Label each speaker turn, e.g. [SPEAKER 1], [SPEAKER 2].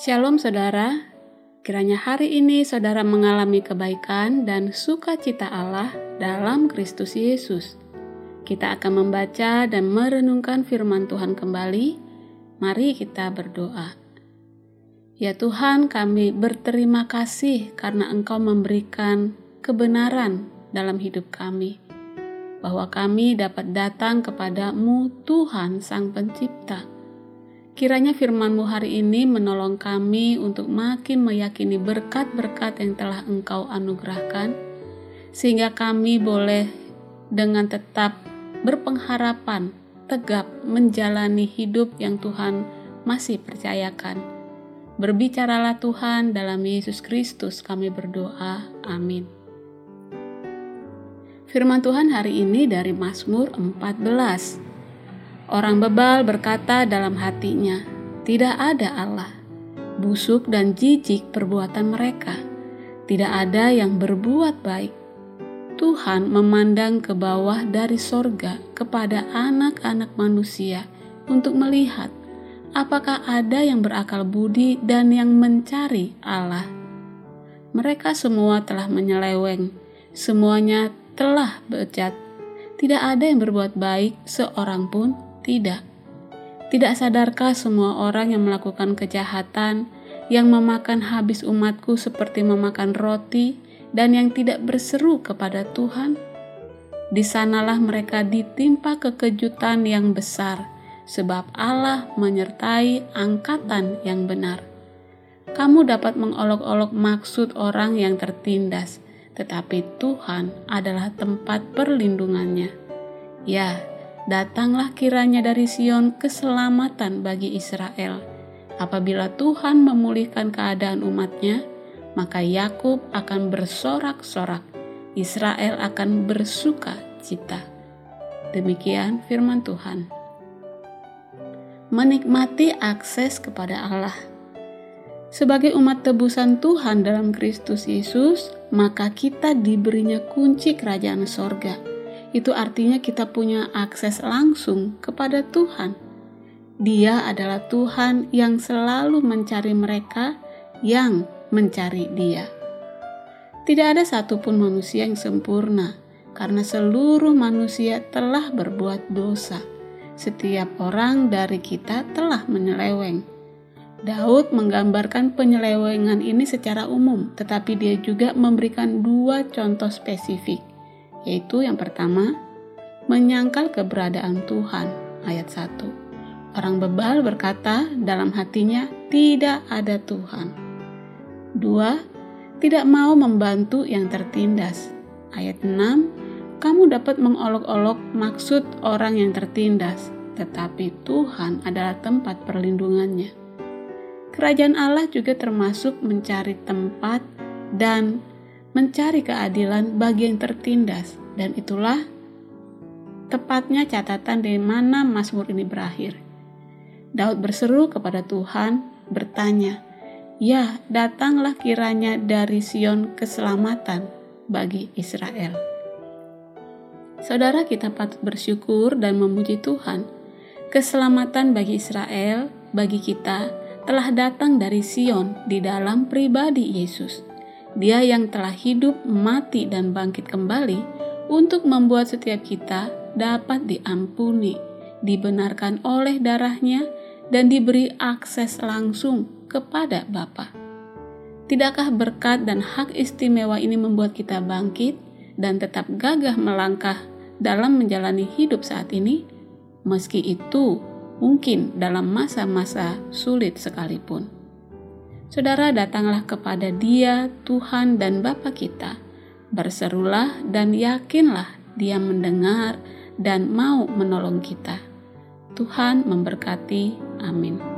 [SPEAKER 1] Shalom saudara, kiranya hari ini saudara mengalami kebaikan dan sukacita Allah dalam Kristus Yesus. Kita akan membaca dan merenungkan firman Tuhan kembali. Mari kita berdoa. Ya Tuhan, kami berterima kasih karena Engkau memberikan kebenaran dalam hidup kami, bahwa kami dapat datang kepadamu, Tuhan Sang Pencipta Kiranya firman-Mu hari ini menolong kami untuk makin meyakini berkat-berkat yang telah Engkau anugerahkan, sehingga kami boleh dengan tetap berpengharapan, tegap menjalani hidup yang Tuhan masih percayakan. Berbicaralah Tuhan dalam Yesus Kristus kami berdoa. Amin. Firman Tuhan hari ini dari Mazmur 14 Orang bebal berkata dalam hatinya, "Tidak ada Allah." Busuk dan jijik perbuatan mereka. Tidak ada yang berbuat baik. Tuhan memandang ke bawah dari sorga kepada anak-anak manusia untuk melihat apakah ada yang berakal budi dan yang mencari Allah. Mereka semua telah menyeleweng, semuanya telah bejat. Tidak ada yang berbuat baik seorang pun tidak. Tidak sadarkah semua orang yang melakukan kejahatan, yang memakan habis umatku seperti memakan roti, dan yang tidak berseru kepada Tuhan? Di sanalah mereka ditimpa kekejutan yang besar, sebab Allah menyertai angkatan yang benar. Kamu dapat mengolok-olok maksud orang yang tertindas, tetapi Tuhan adalah tempat perlindungannya. Ya, datanglah kiranya dari Sion keselamatan bagi Israel. Apabila Tuhan memulihkan keadaan umatnya, maka Yakub akan bersorak-sorak, Israel akan bersuka cita. Demikian firman Tuhan. Menikmati akses kepada Allah. Sebagai umat tebusan Tuhan dalam Kristus Yesus, maka kita diberinya kunci kerajaan sorga itu artinya kita punya akses langsung kepada Tuhan. Dia adalah Tuhan yang selalu mencari mereka yang mencari Dia. Tidak ada satupun manusia yang sempurna, karena seluruh manusia telah berbuat dosa. Setiap orang dari kita telah menyeleweng. Daud menggambarkan penyelewengan ini secara umum, tetapi dia juga memberikan dua contoh spesifik yaitu yang pertama, menyangkal keberadaan Tuhan, ayat 1. Orang bebal berkata dalam hatinya, tidak ada Tuhan. Dua, tidak mau membantu yang tertindas. Ayat 6, kamu dapat mengolok-olok maksud orang yang tertindas, tetapi Tuhan adalah tempat perlindungannya. Kerajaan Allah juga termasuk mencari tempat dan mencari keadilan bagi yang tertindas, dan itulah tepatnya catatan di mana Mazmur ini berakhir. Daud berseru kepada Tuhan, bertanya, "Ya, datanglah kiranya dari Sion keselamatan bagi Israel." Saudara kita patut bersyukur dan memuji Tuhan. Keselamatan bagi Israel, bagi kita, telah datang dari Sion di dalam pribadi Yesus. Dia yang telah hidup, mati, dan bangkit kembali untuk membuat setiap kita dapat diampuni, dibenarkan oleh darahnya, dan diberi akses langsung kepada Bapa. Tidakkah berkat dan hak istimewa ini membuat kita bangkit dan tetap gagah melangkah dalam menjalani hidup saat ini, meski itu mungkin dalam masa-masa sulit sekalipun? Saudara datanglah kepada Dia, Tuhan dan Bapa kita. Berserulah dan yakinlah Dia mendengar dan mau menolong kita. Tuhan memberkati. Amin.